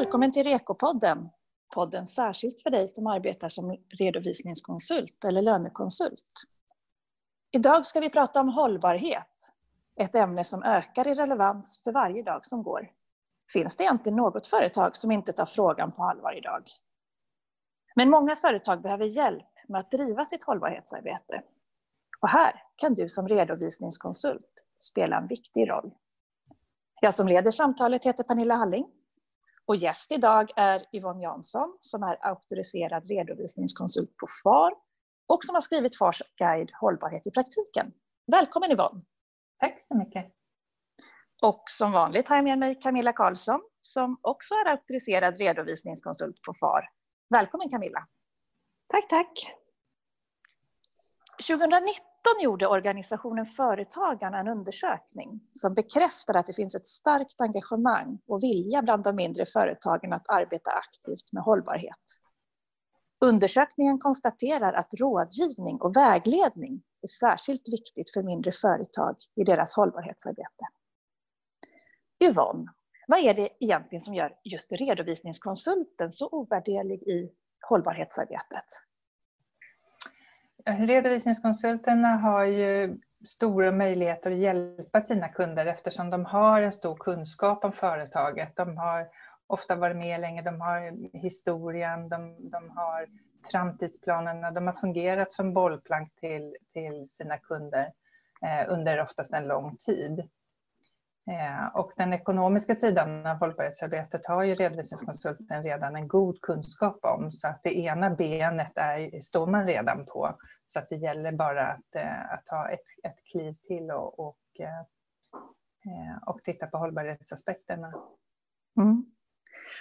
Välkommen till Rekopodden, podden särskilt för dig som arbetar som redovisningskonsult eller lönekonsult. Idag ska vi prata om hållbarhet, ett ämne som ökar i relevans för varje dag som går. Finns det egentligen något företag som inte tar frågan på allvar idag? Men många företag behöver hjälp med att driva sitt hållbarhetsarbete. Och här kan du som redovisningskonsult spela en viktig roll. Jag som leder samtalet heter Pernilla Halling och gäst idag är Yvonne Jansson som är auktoriserad redovisningskonsult på FAR och som har skrivit FARs guide Hållbarhet i praktiken. Välkommen Yvonne! Tack så mycket! Och som vanligt har jag med mig Camilla Karlsson som också är auktoriserad redovisningskonsult på FAR. Välkommen Camilla! Tack, tack! 2019 gjorde organisationen Företagarna en undersökning som bekräftar att det finns ett starkt engagemang och vilja bland de mindre företagen att arbeta aktivt med hållbarhet. Undersökningen konstaterar att rådgivning och vägledning är särskilt viktigt för mindre företag i deras hållbarhetsarbete. Yvonne, vad är det egentligen som gör just redovisningskonsulten så ovärderlig i hållbarhetsarbetet? Redovisningskonsulterna har ju stora möjligheter att hjälpa sina kunder eftersom de har en stor kunskap om företaget. De har ofta varit med länge, de har historien, de, de har framtidsplanerna, de har fungerat som bollplank till, till sina kunder eh, under oftast en lång tid. Eh, och den ekonomiska sidan av hållbarhetsarbetet har ju redovisningskonsulten redan en god kunskap om, så att det ena benet är, står man redan på. Så att det gäller bara att, eh, att ta ett, ett kliv till och, och, eh, och titta på hållbarhetsaspekterna. Mm.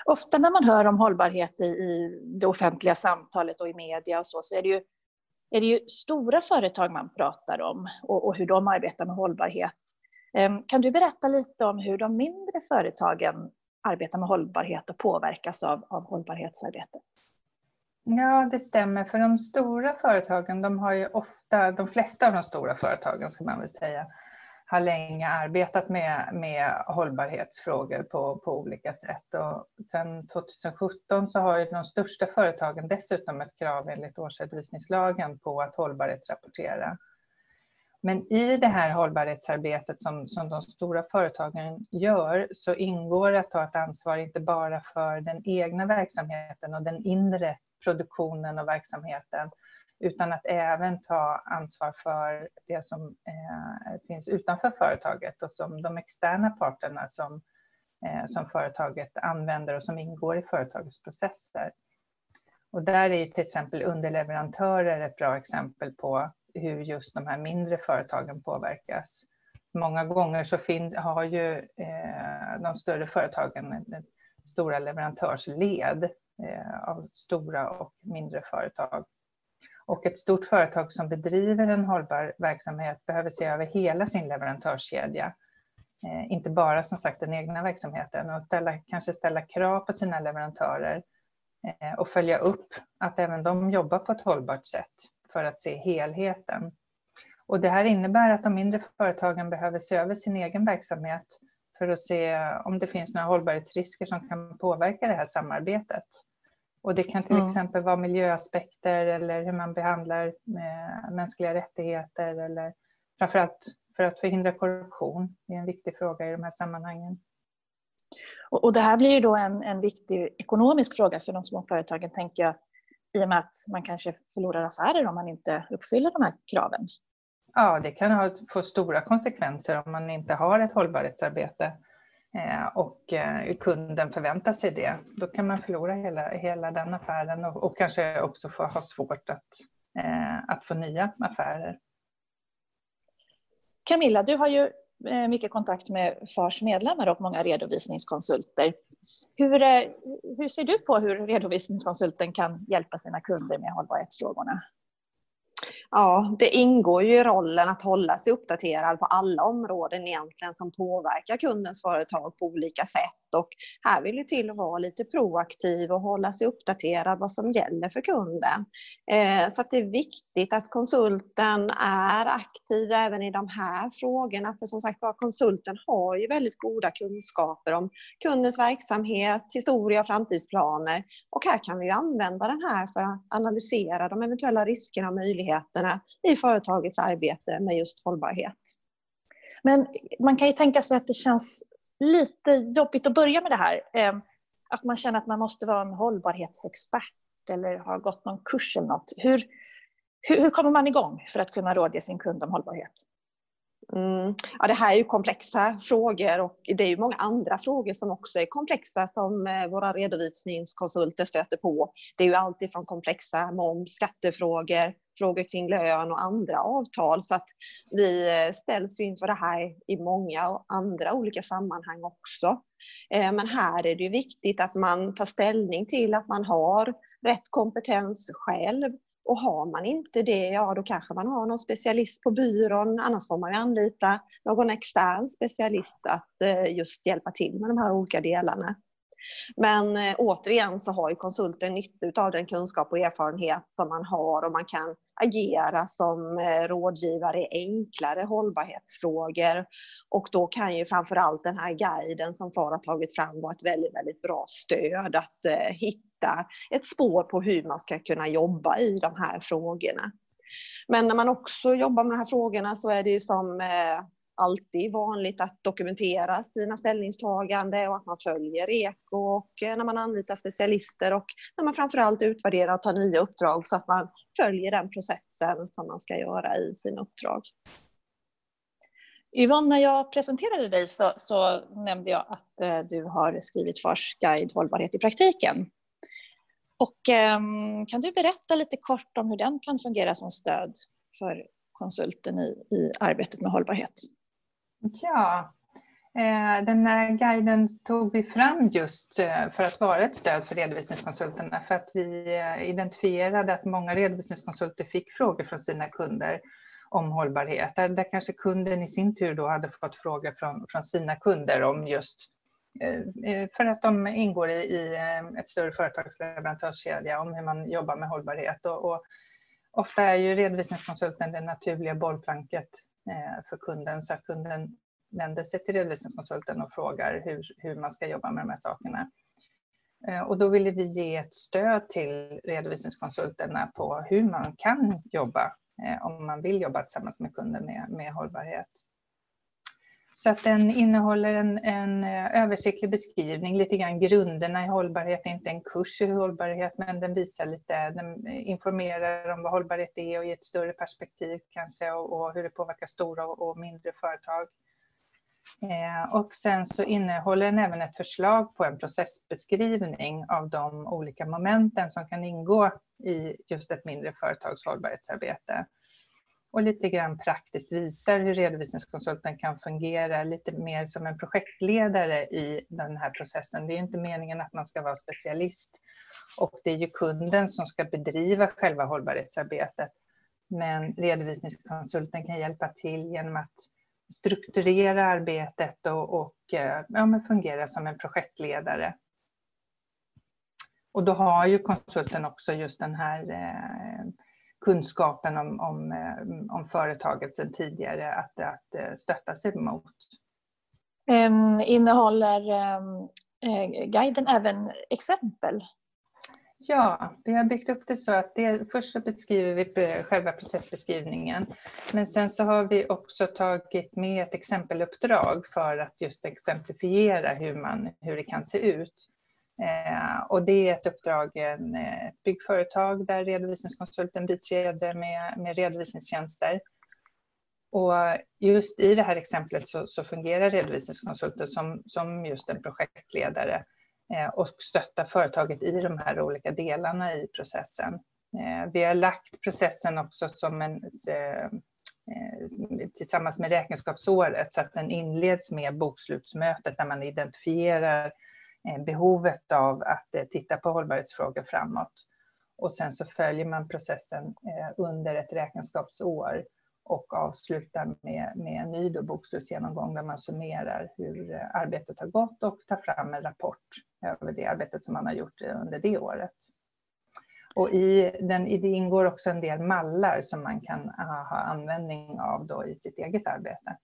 Ofta när man hör om hållbarhet i, i det offentliga samtalet och i media och så, så är det ju, är det ju stora företag man pratar om och, och hur de arbetar med hållbarhet. Ehm, kan du berätta lite om hur de mindre företagen arbetar med hållbarhet och påverkas av, av hållbarhetsarbetet? Ja, det stämmer. För de stora företagen, de har ju ofta, de flesta av de stora företagen ska man väl säga, har länge arbetat med, med hållbarhetsfrågor på, på olika sätt. Och sedan 2017 så har ju de största företagen dessutom ett krav enligt årsredovisningslagen på att hållbarhetsrapportera. Men i det här hållbarhetsarbetet som, som de stora företagen gör så ingår att ta ett ansvar inte bara för den egna verksamheten och den inre produktionen och verksamheten utan att även ta ansvar för det som eh, finns utanför företaget och som de externa parterna som, eh, som företaget använder och som ingår i företagets processer. Och där är till exempel underleverantörer ett bra exempel på hur just de här mindre företagen påverkas. Många gånger så finns, har ju eh, de större företagen stora leverantörsled eh, av stora och mindre företag. Och ett stort företag som bedriver en hållbar verksamhet behöver se över hela sin leverantörskedja. Eh, inte bara som sagt den egna verksamheten och ställa, kanske ställa krav på sina leverantörer eh, och följa upp att även de jobbar på ett hållbart sätt för att se helheten. Och det här innebär att de mindre företagen behöver se över sin egen verksamhet för att se om det finns några hållbarhetsrisker som kan påverka det här samarbetet. Och det kan till mm. exempel vara miljöaspekter eller hur man behandlar eh, mänskliga rättigheter eller framförallt för att förhindra korruption. Det är en viktig fråga i de här sammanhangen. Och, och det här blir ju då en, en viktig ekonomisk fråga för de små företagen, tänker jag, i och med att man kanske förlorar affärer om man inte uppfyller de här kraven. Ja, det kan ha, få stora konsekvenser om man inte har ett hållbarhetsarbete eh, och eh, kunden förväntar sig det. Då kan man förlora hela, hela den affären och, och kanske också få, ha svårt att, eh, att få nya affärer. Camilla, du har ju Eh, mycket kontakt med FARs medlemmar och många redovisningskonsulter. Hur, eh, hur ser du på hur redovisningskonsulten kan hjälpa sina kunder med hållbarhetsfrågorna? Ja, det ingår ju i rollen att hålla sig uppdaterad på alla områden egentligen som påverkar kundens företag på olika sätt och här vill det till att vara lite proaktiv och hålla sig uppdaterad vad som gäller för kunden. Eh, så att det är viktigt att konsulten är aktiv även i de här frågorna för som sagt var konsulten har ju väldigt goda kunskaper om kundens verksamhet, historia och framtidsplaner och här kan vi använda den här för att analysera de eventuella riskerna och möjligheterna i företagets arbete med just hållbarhet. Men man kan ju tänka sig att det känns lite jobbigt att börja med det här. Ehm, att man känner att man måste vara en hållbarhetsexpert eller ha gått någon kurs eller något. Hur, hur, hur kommer man igång för att kunna rådge sin kund om hållbarhet? Mm. Ja, det här är ju komplexa frågor och det är ju många andra frågor som också är komplexa som eh, våra redovisningskonsulter stöter på. Det är ju alltid från komplexa moms, skattefrågor, frågor kring lön och andra avtal. Så att vi eh, ställs ju inför det här i många andra olika sammanhang också. Eh, men här är det ju viktigt att man tar ställning till att man har rätt kompetens själv. Och har man inte det, ja då kanske man har någon specialist på byrån. Annars får man anlita någon extern specialist att eh, just hjälpa till med de här olika delarna. Men eh, återigen så har ju konsulten nytta av den kunskap och erfarenhet som man har och man kan agera som eh, rådgivare i enklare hållbarhetsfrågor. Och då kan ju framförallt den här guiden som FAR har tagit fram vara ett väldigt, väldigt bra stöd att hitta hitta ett spår på hur man ska kunna jobba i de här frågorna. Men när man också jobbar med de här frågorna så är det ju som eh, alltid vanligt att dokumentera sina ställningstagande och att man följer eko och eh, när man anlitar specialister och när man framförallt utvärderar och tar nya uppdrag så att man följer den processen som man ska göra i sina uppdrag. Yvonne, när jag presenterade dig så, så nämnde jag att eh, du har skrivit Fars guide hållbarhet i praktiken. Och, eh, kan du berätta lite kort om hur den kan fungera som stöd för konsulten i, i arbetet med hållbarhet? Ja, eh, den här guiden tog vi fram just eh, för att vara ett stöd för redovisningskonsulterna för att vi eh, identifierade att många redovisningskonsulter fick frågor från sina kunder om hållbarhet. Där, kanske kunden i sin tur då hade fått frågor från, från sina kunder om just Eh, eh, för att de ingår i, i eh, ett större företags leverantörskedja om hur man jobbar med hållbarhet. Och, och ofta är ju redovisningskonsulten det naturliga bollplanket för kunden så att kunden vänder sig till redovisningskonsulten och frågar hur, hur man ska jobba med de här sakerna. Och då ville vi ge ett stöd till redovisningskonsulterna på hur man kan jobba om man vill jobba tillsammans med kunden med, med hållbarhet. Så att den innehåller en, en eh, översiktlig beskrivning, lite grann grunderna i hållbarhet, inte en kurs i hållbarhet, men den visar lite, den eh, informerar om vad hållbarhet är och i ett större perspektiv kanske och, och hur det påverkar stora och, och mindre företag. Eh, och sen så innehåller den även ett förslag på en processbeskrivning av de olika momenten som kan ingå i just ett mindre företags hållbarhetsarbete och lite grann praktiskt visar hur redovisningskonsulten kan fungera lite mer som en projektledare i den här processen. Det är inte meningen att man ska vara specialist och det är ju kunden som ska bedriva själva hållbarhetsarbetet. Men redovisningskonsulten kan hjälpa till genom att strukturera arbetet och, och eh, ja, fungera som en projektledare. Och då har ju konsulten också just den här eh, kunskapen om, om, eh, om företaget sedan tidigare att, att eh, stötta sig mot. Um, innehåller um, guiden även exempel? Ja, vi har byggt upp det så att det, först så beskriver vi själva processbeskrivningen. Men sen så har vi också tagit med ett exempeluppdrag för att just exemplifiera hur, man, hur det kan se ut. Eh, och det är ett uppdrag, en, eh, ett byggföretag där redovisningskonsulten biträder med, med redovisningstjänster. Och just i det här exemplet så, så fungerar redovisningskonsulten som, som just en projektledare eh, och stöttar företaget i de här olika delarna i processen. Eh, vi har lagt processen också som en, eh, eh tillsammans med räkenskapsåret så att den inleds med bokslutsmötet där man identifierar Eh, Eh, behovet av att eh, titta på hållbarhetsfrågor framåt. Och sen så följer man processen eh, under ett räkenskapsår och avslutar med, med en ny bokslutsgenomgång där man summerar hur arbetet har gått och tar fram en rapport över det arbetet som man har gjort under det året. Och i den, det ingår också en del mallar som man kan ha användning av då i sitt eget arbete.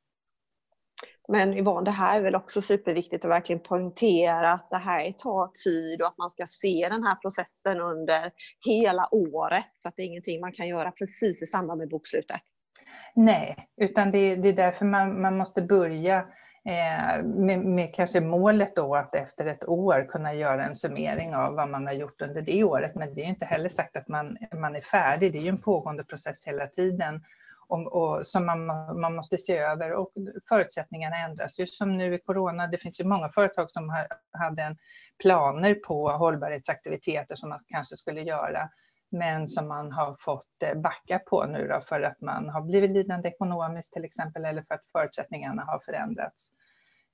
Men Yvonne, det här är väl också superviktigt att verkligen poängtera att det här tar tid och att man ska se den här processen under hela året. Så att det är ingenting man kan göra precis i samband med bokslutet. Nej, utan det, det är därför man, man måste börja eh, med, med, kanske målet då att efter ett år kunna göra en summering av vad man har gjort under det året. Men det är inte heller sagt att man, man är färdig, det är ju en pågående process hela tiden och, och som man, man måste se över och förutsättningarna ändras ju som nu i corona. Det finns ju många företag som har, hade en planer på hållbarhetsaktiviteter som man kanske skulle göra men som man har fått eh, backa på nu då för att man har blivit lidande ekonomiskt till exempel eller för att förutsättningarna har förändrats.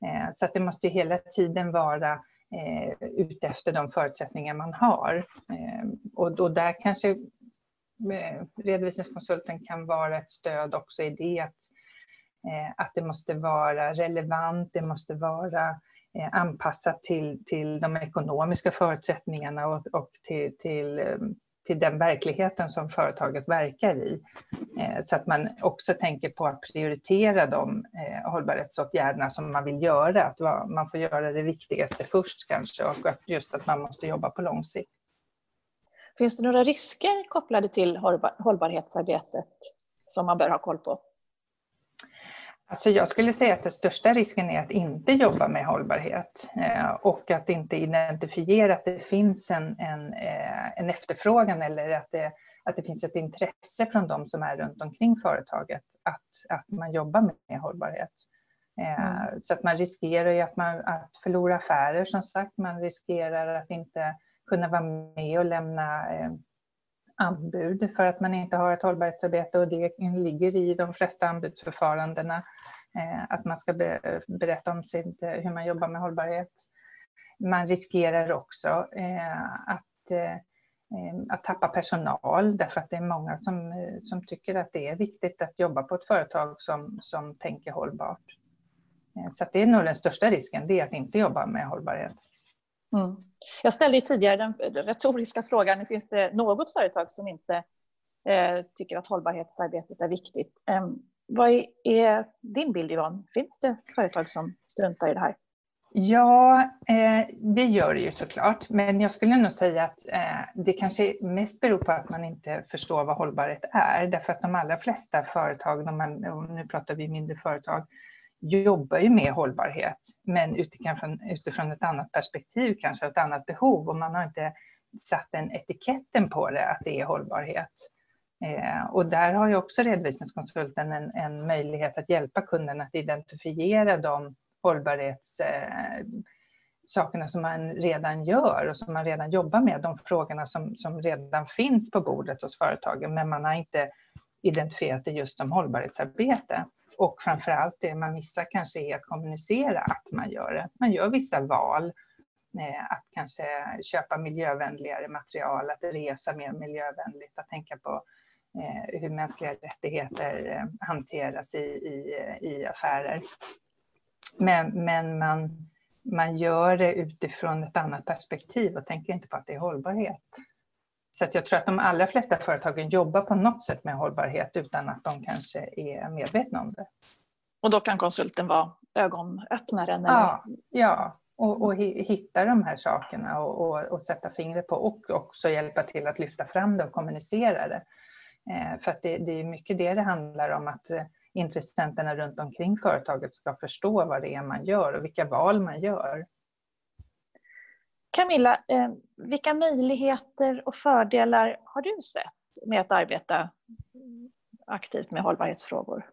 Eh, så att det måste hela tiden vara eh, utefter de förutsättningar man har. Och, och där kanske redovisningskonsulten kan vara ett stöd också i det att, eh, att det måste vara relevant, det måste vara eh, anpassat till, till de ekonomiska förutsättningarna och, och till, till, eh, till den verkligheten som företaget verkar i. Så att man också tänker på att prioritera de hållbarhetsåtgärderna som man vill göra. Att man får göra det viktigaste först kanske och just att man måste jobba på lång sikt. Finns det några risker kopplade till hållbarhetsarbetet som man bör ha koll på? Alltså jag skulle säga att den största risken är att inte jobba med hållbarhet eh, och att inte identifiera att det finns en, en, eh, en efterfrågan eller att det, att det finns ett intresse från de som är runt omkring företaget att, att man jobbar med hållbarhet. Eh, mm. Så att man riskerar ju att, man, att förlora affärer som sagt, man riskerar att inte kunna vara med och lämna eh, anbud för att man inte har ett hållbarhetsarbete och det ligger i de flesta anbudsförfarandena eh, att man ska berätta om sitt, eh, hur man jobbar med hållbarhet. Man riskerar också eh, att eh, eh, att tappa personal därför att det är många som, som tycker att det är viktigt att jobba på ett företag som, som tänker hållbart. Så det är nog den största risken, det är att inte jobba med hållbarhet. Mm. Jag ställde tidigare den retoriska frågan, finns det något företag som inte eh, tycker att hållbarhetsarbetet är viktigt? Eh, vad är, är, din bild Yvonne? Finns det företag som struntar i det här? Ja, eh, det gör det ju såklart. Men jag skulle nog säga att eh, det kanske mest beror på att man inte förstår vad hållbarhet är. Därför att de allra flesta företag, de här, nu pratar vi mindre företag, jobbar ju med hållbarhet, men utifrån, utifrån ett annat perspektiv, kanske ett annat behov. Och man har inte satt den etiketten på det, att det är hållbarhet. Eh, och där har ju också redovisningskonsulten en, en möjlighet att hjälpa kunden att identifiera de hållbarhetssakerna eh, som man redan gör och som man redan jobbar med, de frågorna som, som redan finns på bordet hos företagen, men man har inte identifierat det just som hållbarhetsarbete. Och framför allt det man missar kanske är att kommunicera att man gör det. Man gör vissa val, eh, att kanske köpa miljövänligare material, att resa mer miljövänligt, att tänka på eh, hur mänskliga rättigheter eh, hanteras i, i, i affärer. Men, men man, man gör det utifrån ett annat perspektiv och tänker inte på att det är hållbarhet. Så att jag tror att de allra flesta företagen jobbar på något sätt med hållbarhet utan att de kanske är medvetna om det. Och då kan konsulten vara ögonöppnaren? Ja, ja. Och, och hitta de här sakerna och, och, och, sätta fingret på och också hjälpa till att lyfta fram det och kommunicera det. Eh, för att det, det, är mycket det det handlar om, att eh, intressenterna runt omkring företaget ska förstå vad det är man gör och vilka val man gör. Camilla, eh, vilka möjligheter och fördelar har du sett med att arbeta aktivt med hållbarhetsfrågor?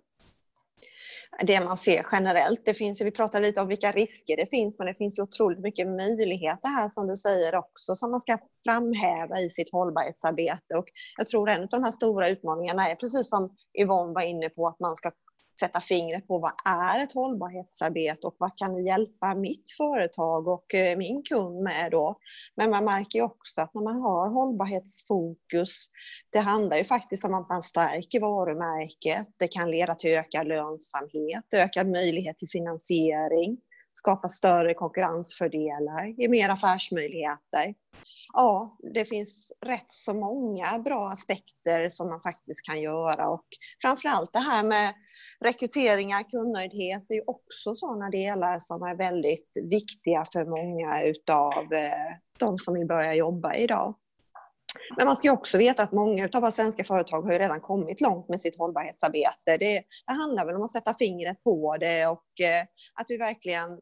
Det man ser generellt, det finns, vi pratade lite om vilka risker det finns, men det finns ju otroligt mycket möjligheter här som du säger också, som man ska framhäva i sitt hållbarhetsarbete. Och jag tror en av de här stora utmaningarna är precis som Yvonne var inne på, att man ska sätta fingret på vad är ett hållbarhetsarbete och vad kan det hjälpa mitt företag och eh, min kund med då. Men man märker ju också att när man har hållbarhetsfokus, det handlar ju faktiskt om att man stärker varumärket. Det kan leda till ökad lönsamhet, ökad möjlighet till finansiering, skapa större konkurrensfördelar, ge mer affärsmöjligheter ja, det finns rätt så många bra aspekter som man faktiskt kan göra och framförallt det här med rekryteringar, kundnöjdhet, är är också sådana delar som är väldigt viktiga för många utav eh, de som vill börja jobba idag. Men man ska också veta att många av våra svenska företag har ju redan kommit långt med sitt hållbarhetsarbete. Det, det handlar väl om att sätta fingret på det och eh, att vi verkligen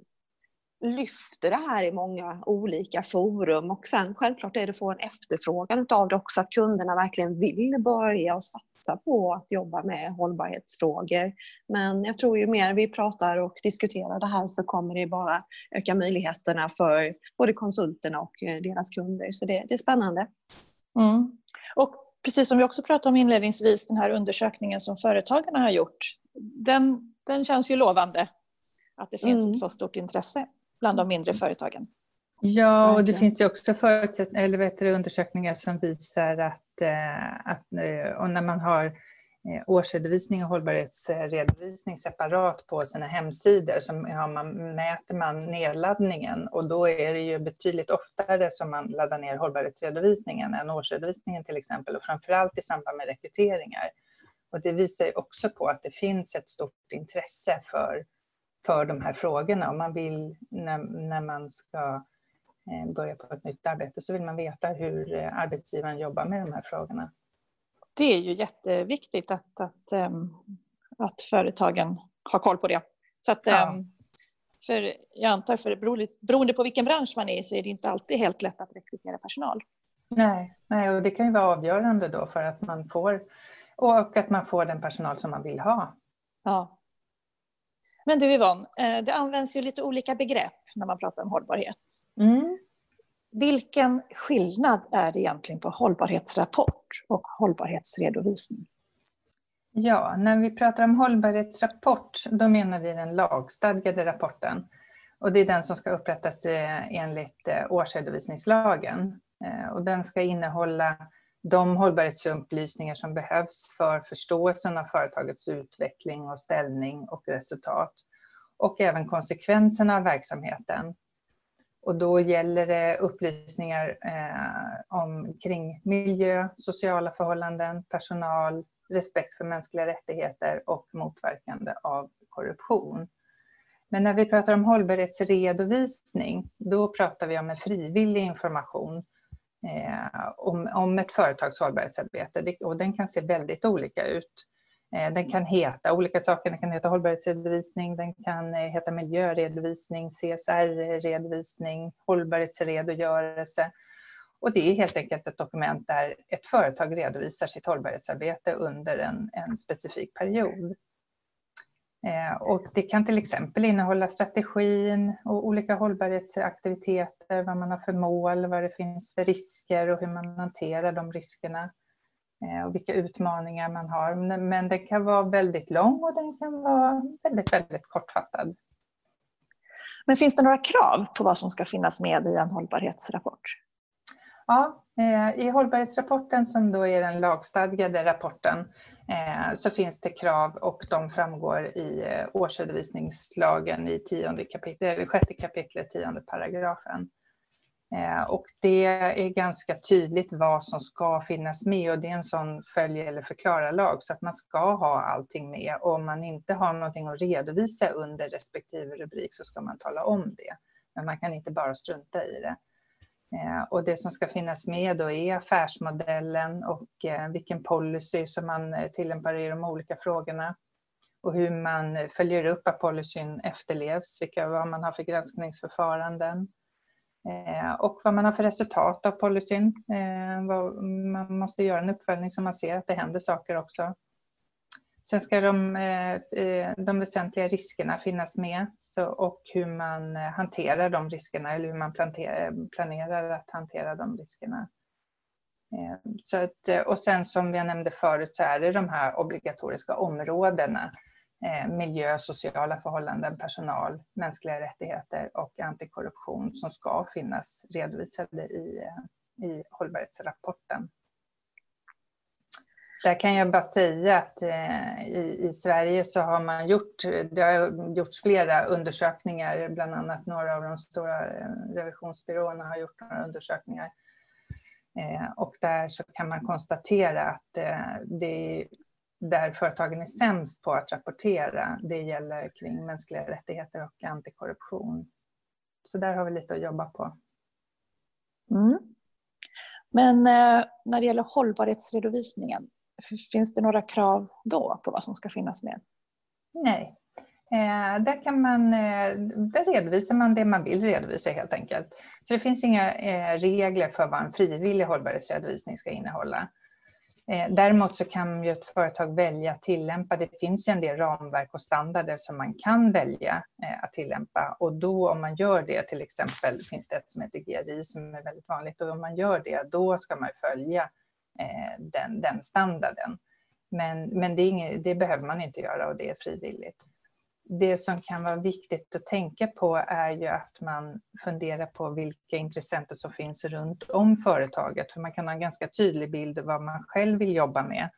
lyfter det här i många olika forum och sen självklart är det att få en efterfrågan av det också, att kunderna verkligen vill börja och satsa på att jobba med hållbarhetsfrågor. Men jag tror ju mer vi pratar och diskuterar det här så kommer det bara öka möjligheterna för både konsulterna och eh, deras kunder. Så det, det är spännande. Mm. Och precis som vi också pratade om inledningsvis, den här undersökningen som företagarna har gjort, den, den känns ju lovande att det finns mm. ett så stort intresse bland de mindre företagen. Ja, och det finns ju också eller vet du, undersökningar som visar att, eh, att eh, och när man har eh, årsredovisning och hållbarhetsredovisning separat på sina hemsidor så ja, man, mäter man nedladdningen och då är det ju betydligt oftare som man laddar ner hållbarhetsredovisningen än årsredovisningen till exempel och framförallt i samband med rekryteringar. Och det visar ju också på att det finns ett stort intresse för för de här frågorna. Om man vill, när, när man ska eh, börja på ett nytt arbete, så vill man veta hur eh, arbetsgivaren jobbar med de här frågorna. Det är ju jätteviktigt att, att, ehm, att företagen har koll på det. Så att, ja. För jag antar, för beroende på vilken bransch man är i så är det inte alltid helt lätt att rekrytera personal. Nej, nej och det kan ju vara avgörande då för att man får och att man får den personal som man vill ha. Ja. Men du Yvonne, eh, det används ju lite olika begrepp när man pratar om hållbarhet. Mm. Vilken skillnad är det egentligen på hållbarhetsrapport och hållbarhetsredovisning? Ja, när vi pratar om hållbarhetsrapport, då menar vi den lagstadgade rapporten. Och det är den som ska upprättas enligt eh, årsredovisningslagen. Eh, och den ska innehålla de hållbarhetsupplysningar som behövs för förståelsen av företagets utveckling och ställning och resultat. Och även konsekvenserna av verksamheten. Och då gäller det upplysningar eh, om, kring miljö, sociala förhållanden, personal, respekt för mänskliga rättigheter och motverkande av korruption. Men när vi pratar om hållbarhetsredovisning, då pratar vi om en frivillig information eh, om, om ett företags hållbarhetsarbete. Och den kan se väldigt olika ut. Eh, den kan heta olika saker. Den kan heta hållbarhetsredovisning, den kan eh, heta miljöredovisning, CSR-redovisning, hållbarhetsredogörelse. Och det är helt enkelt ett dokument där ett företag redovisar sitt hållbarhetsarbete under en, en specifik period. Eh, och det kan till exempel innehålla strategin och olika hållbarhetsaktiviteter, vad man har för mål, vad det finns för risker och hur man hanterar de riskerna eh, och vilka utmaningar man har. Men den kan vara väldigt lång och den kan vara väldigt, väldigt kortfattad. Men finns det några krav på vad som ska finnas med i en hållbarhetsrapport? Ja, eh, i hållbarhetsrapporten som då är den lagstadgade rapporten eh, så finns det krav och de framgår i eh, årsredovisningslagen i tionde kapitel, sjätte kapitlet, tionde paragrafen. Och det är ganska tydligt vad som ska finnas med och det är en sån följ eller förklara-lag så att man ska ha allting med och om man inte har någonting att redovisa under respektive rubrik så ska man tala om det. Men man kan inte bara strunta i det. Eh, och det som ska finnas med då är affärsmodellen och eh, vilken policy som man eh, tillämpar i de olika frågorna. Och hur man följer upp att policyn efterlevs, vilka, vad man har för granskningsförfaranden. Och vad man har för resultat av policyn. Man måste göra en uppföljning så man ser att det händer saker också. Sen ska de, eh, eh, de väsentliga riskerna finnas med så, och hur man eh, hanterar de riskerna eller hur man planerar att hantera de riskerna. Så att, och sen som jag nämnde förut så är det de här obligatoriska områdena miljö, sociala förhållanden, personal, mänskliga rättigheter och antikorruption som ska finnas redovisade i, i hållbarhetsrapporten. Där kan jag bara säga att eh, i, i, Sverige så har man gjort, det har gjorts flera undersökningar, bland annat några av de stora eh, revisionsbyråerna har gjort några undersökningar. Eh, och där så kan man konstatera att det är där företagen är sämst på att rapportera, det gäller kring mänskliga rättigheter och antikorruption. Så där har vi lite att jobba på. Mm. Men eh, när det gäller hållbarhetsredovisningen, Finns det några krav då på vad som ska finnas med? Nej. Eh, där, kan man, eh, där redovisar man det man vill redovisa helt enkelt. Så det finns inga eh, regler för vad en frivillig hållbarhetsredovisning ska innehålla. Eh, däremot så kan ju ett företag välja att tillämpa, det finns ju en del ramverk och standarder som man kan välja eh, att tillämpa och då om man gör det, till exempel finns det ett som heter GRI som är väldigt vanligt och om man gör det, då ska man följa Eh, den, den standarden. Men, men det, inget, det, behöver man inte göra och det är frivilligt. Det som kan vara viktigt att tänka på är ju att man funderar på vilka intressenter som finns runt om företaget. För man kan ha en ganska tydlig bild av vad man själv vill jobba med.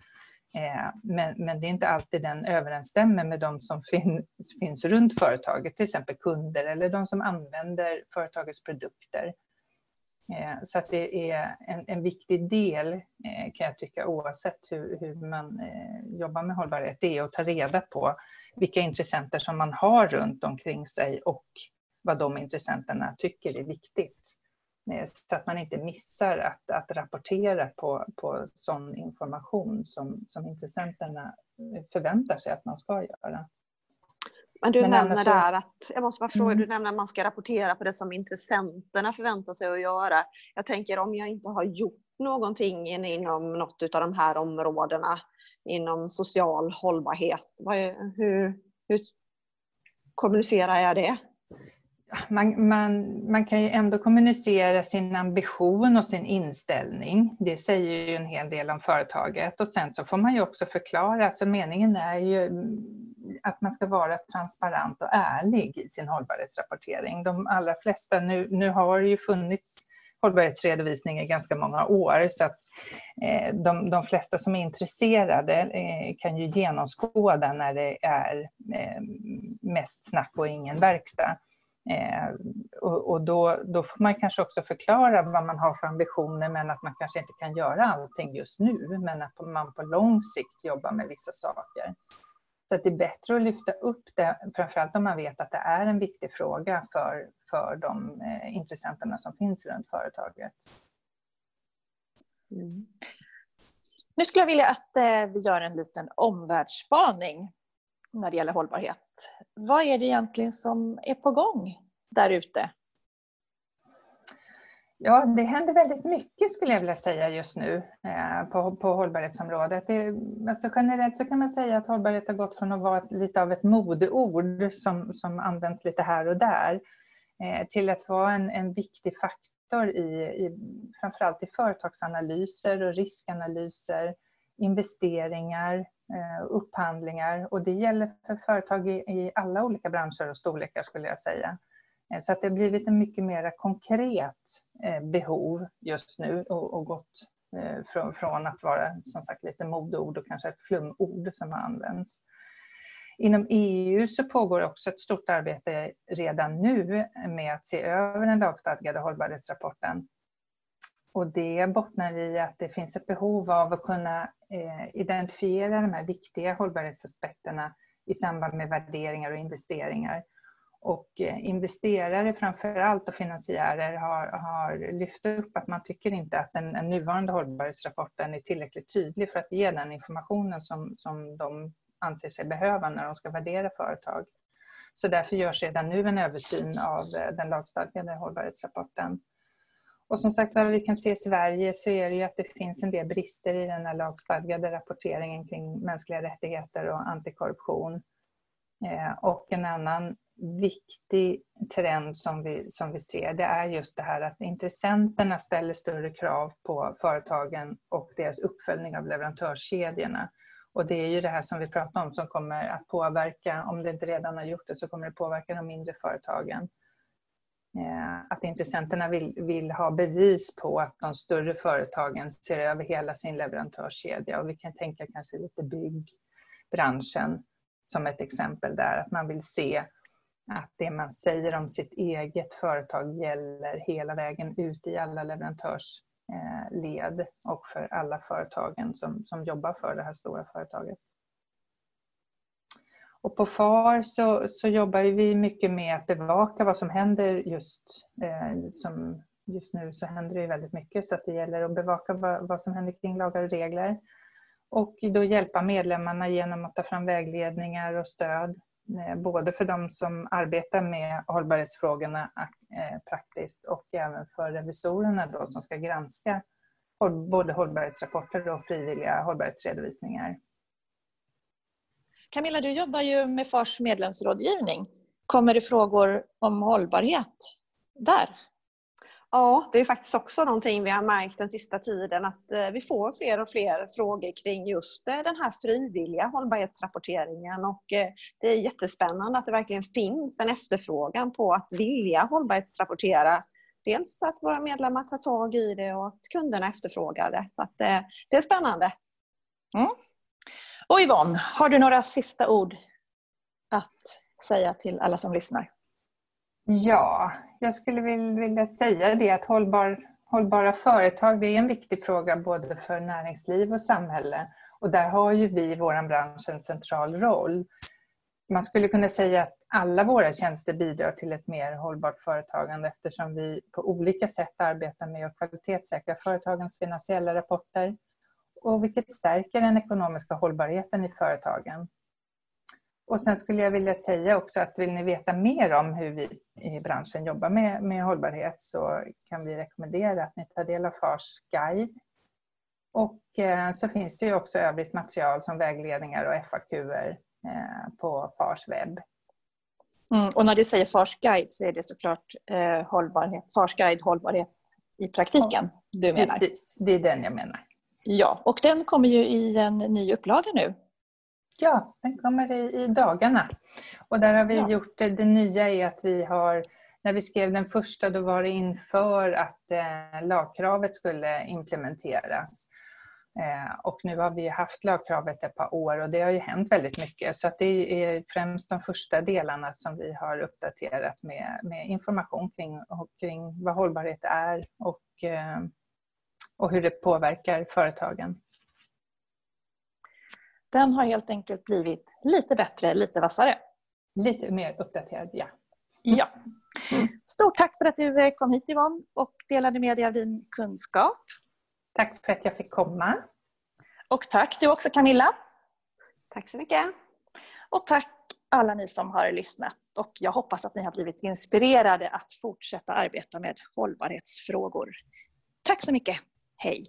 Eh, men, men det är inte alltid den överensstämmer med de som fin, finns runt företaget, till exempel kunder eller de som använder företagets produkter. Eh, så att det är en, en viktig del, eh, kan jag tycka, oavsett hur, hur man eh, jobbar med hållbarhet, det är att ta reda på vilka intressenter som man har runt omkring sig och vad de intressenterna tycker är viktigt. Så att man inte missar att, att rapportera på, på sån information som, som intressenterna förväntar sig att man ska göra. Men du Men nämner så... där att, jag måste bara fråga, mm. du nämner att man ska rapportera på det som intressenterna förväntar sig att göra. Jag tänker om jag inte har gjort någonting inom något av de här områdena, inom social hållbarhet, är, hur, hur kommunicerar jag det? Man, man, man kan ju ändå kommunicera sin ambition och sin inställning. Det säger ju en hel del om företaget. Och sen så får man ju också förklara, alltså meningen är ju att man ska vara transparent och ärlig i sin hållbarhetsrapportering. De allra flesta, nu, nu har det ju funnits hållbarhetsredovisning i ganska många år så att eh, de, de flesta som är intresserade eh, kan ju genomskåda när det är eh, mest snack och ingen verkstad. Eh, och, och då, då, får man kanske också förklara vad man har för ambitioner men att man kanske inte kan göra allting just nu men att man på lång sikt jobbar med vissa saker. Så det är bättre att lyfta upp det, framförallt om man vet att det är en viktig fråga för, för de eh, intressenterna som finns runt företaget. Mm. Nu skulle jag vilja att eh, vi gör en liten omvärldsspaning när det gäller hållbarhet. Vad är det egentligen som är på gång där ute? Ja, det händer väldigt mycket skulle jag vilja säga just nu eh, på, på hållbarhetsområdet. Det, alltså generellt så kan man säga att hållbarhet har gått från att vara lite av ett modeord som, som används lite här och där eh, till att vara en, en viktig faktor i, i framförallt i företagsanalyser och riskanalyser, investeringar, eh, upphandlingar och det gäller för företag i, i alla olika branscher och storlekar skulle jag säga. Eh, så att det har blivit en mycket mer konkret eh, behov just nu och, och gått eh, från, från, att vara som sagt lite modeord och kanske ett flumord som har använts. Inom EU så pågår också ett stort arbete redan nu med att se över den lagstadgade hållbarhetsrapporten. Och det bottnar i att det finns ett behov av att kunna identifiera de här viktiga hållbarhetsaspekterna i samband med värderingar och investeringar och eh, investerare framför allt och finansiärer har, har lyft upp att man tycker inte att den, den nuvarande hållbarhetsrapporten är tillräckligt tydlig för att ge den informationen som, som de anser sig behöva när de ska värdera företag. Så därför görs redan nu en översyn av eh, den lagstadgade hållbarhetsrapporten. Och som sagt vad vi kan se i Sverige så är det ju att det finns en del brister i den här lagstadgade rapporteringen kring mänskliga rättigheter och antikorruption. Eh, och en annan viktig trend som vi, som vi ser det är just det här att intressenterna ställer större krav på företagen och deras uppföljning av leverantörskedjorna. Och det är ju det här som vi pratar om som kommer att påverka, om det inte redan har gjort det, så kommer det påverka de mindre företagen. Eh, att intressenterna vill, vill ha bevis på att de större företagen ser över hela sin leverantörskedja. Och vi kan tänka kanske lite byggbranschen som ett exempel där, att man vill se att det man säger om sitt eget företag gäller hela vägen ut i alla leverantörsled eh, och för alla företagen som, som jobbar för det här stora företaget. Och på FAR så, så jobbar vi mycket med att bevaka vad som händer just, eh, som just nu så händer det väldigt mycket så att det gäller att bevaka vad, vad som händer kring lagar och regler. Och då hjälpa medlemmarna genom att ta fram vägledningar och stöd Eh, både för de som arbetar med hållbarhetsfrågorna eh, praktiskt och även för revisorerna då, som ska granska både hållbarhetsrapporter och frivilliga hållbarhetsredovisningar. Camilla, du jobbar ju med FARs medlemsrådgivning. Kommer det frågor om hållbarhet där? Ja, det är faktiskt också någonting vi har märkt den sista tiden att eh, vi får fler och fler frågor kring just eh, den här frivilliga hållbarhetsrapporteringen och eh, det är jättespännande att det verkligen finns en efterfrågan på att vilja hållbarhetsrapportera. Dels att våra medlemmar tar tag i det och att kunderna efterfrågar det. Så det är spännande. Mm. Och Yvonne, har du några sista ord att säga till alla som lyssnar? Ja, jag skulle vilja säga det att hållbar, hållbara företag det är en viktig fråga både för näringsliv och samhälle. Och där har ju vi i vår bransch en central roll. Man skulle kunna säga att alla våra tjänster bidrar till ett mer hållbart företagande eftersom vi på olika sätt arbetar med att kvalitetssäkra företagens finansiella rapporter och vilket stärker den ekonomiska hållbarheten i företagen. Och sen skulle jag vilja säga också att vill ni veta mer om hur vi i branschen jobbar med, med hållbarhet så kan vi rekommendera att ni tar del av FARs guide. Och eh, så finns det ju också övrigt material som vägledningar och FAQ-er eh, på FARs webb. Mm, och när du säger FARs guide så är det såklart eh, hållbarhet, FARs guide hållbarhet i praktiken du menar? Precis, det är den jag menar. Ja, och den kommer ju i en ny upplaga nu Ja, den kommer i, i dagarna. Och där har vi ja. gjort det, det nya är att vi har när vi skrev den första då var det inför att eh, lagkravet skulle implementeras. Eh, och nu har vi haft lagkravet ett par år och det har ju hänt väldigt mycket. Så att det är främst de första delarna som vi har uppdaterat med, med information kring, kring vad hållbarhet är och, eh, och hur det påverkar företagen. Den har helt enkelt blivit lite bättre, lite vassare. Lite mer uppdaterad, ja. Ja. Stort tack för att du eh, kom hit Yvonne och delade med dig av din kunskap. Tack för att jag fick komma. Och tack du också Camilla. Tack så mycket. Och tack alla ni som har lyssnat. Och jag hoppas att ni har blivit inspirerade att fortsätta arbeta med hållbarhetsfrågor. Tack så mycket. Hej!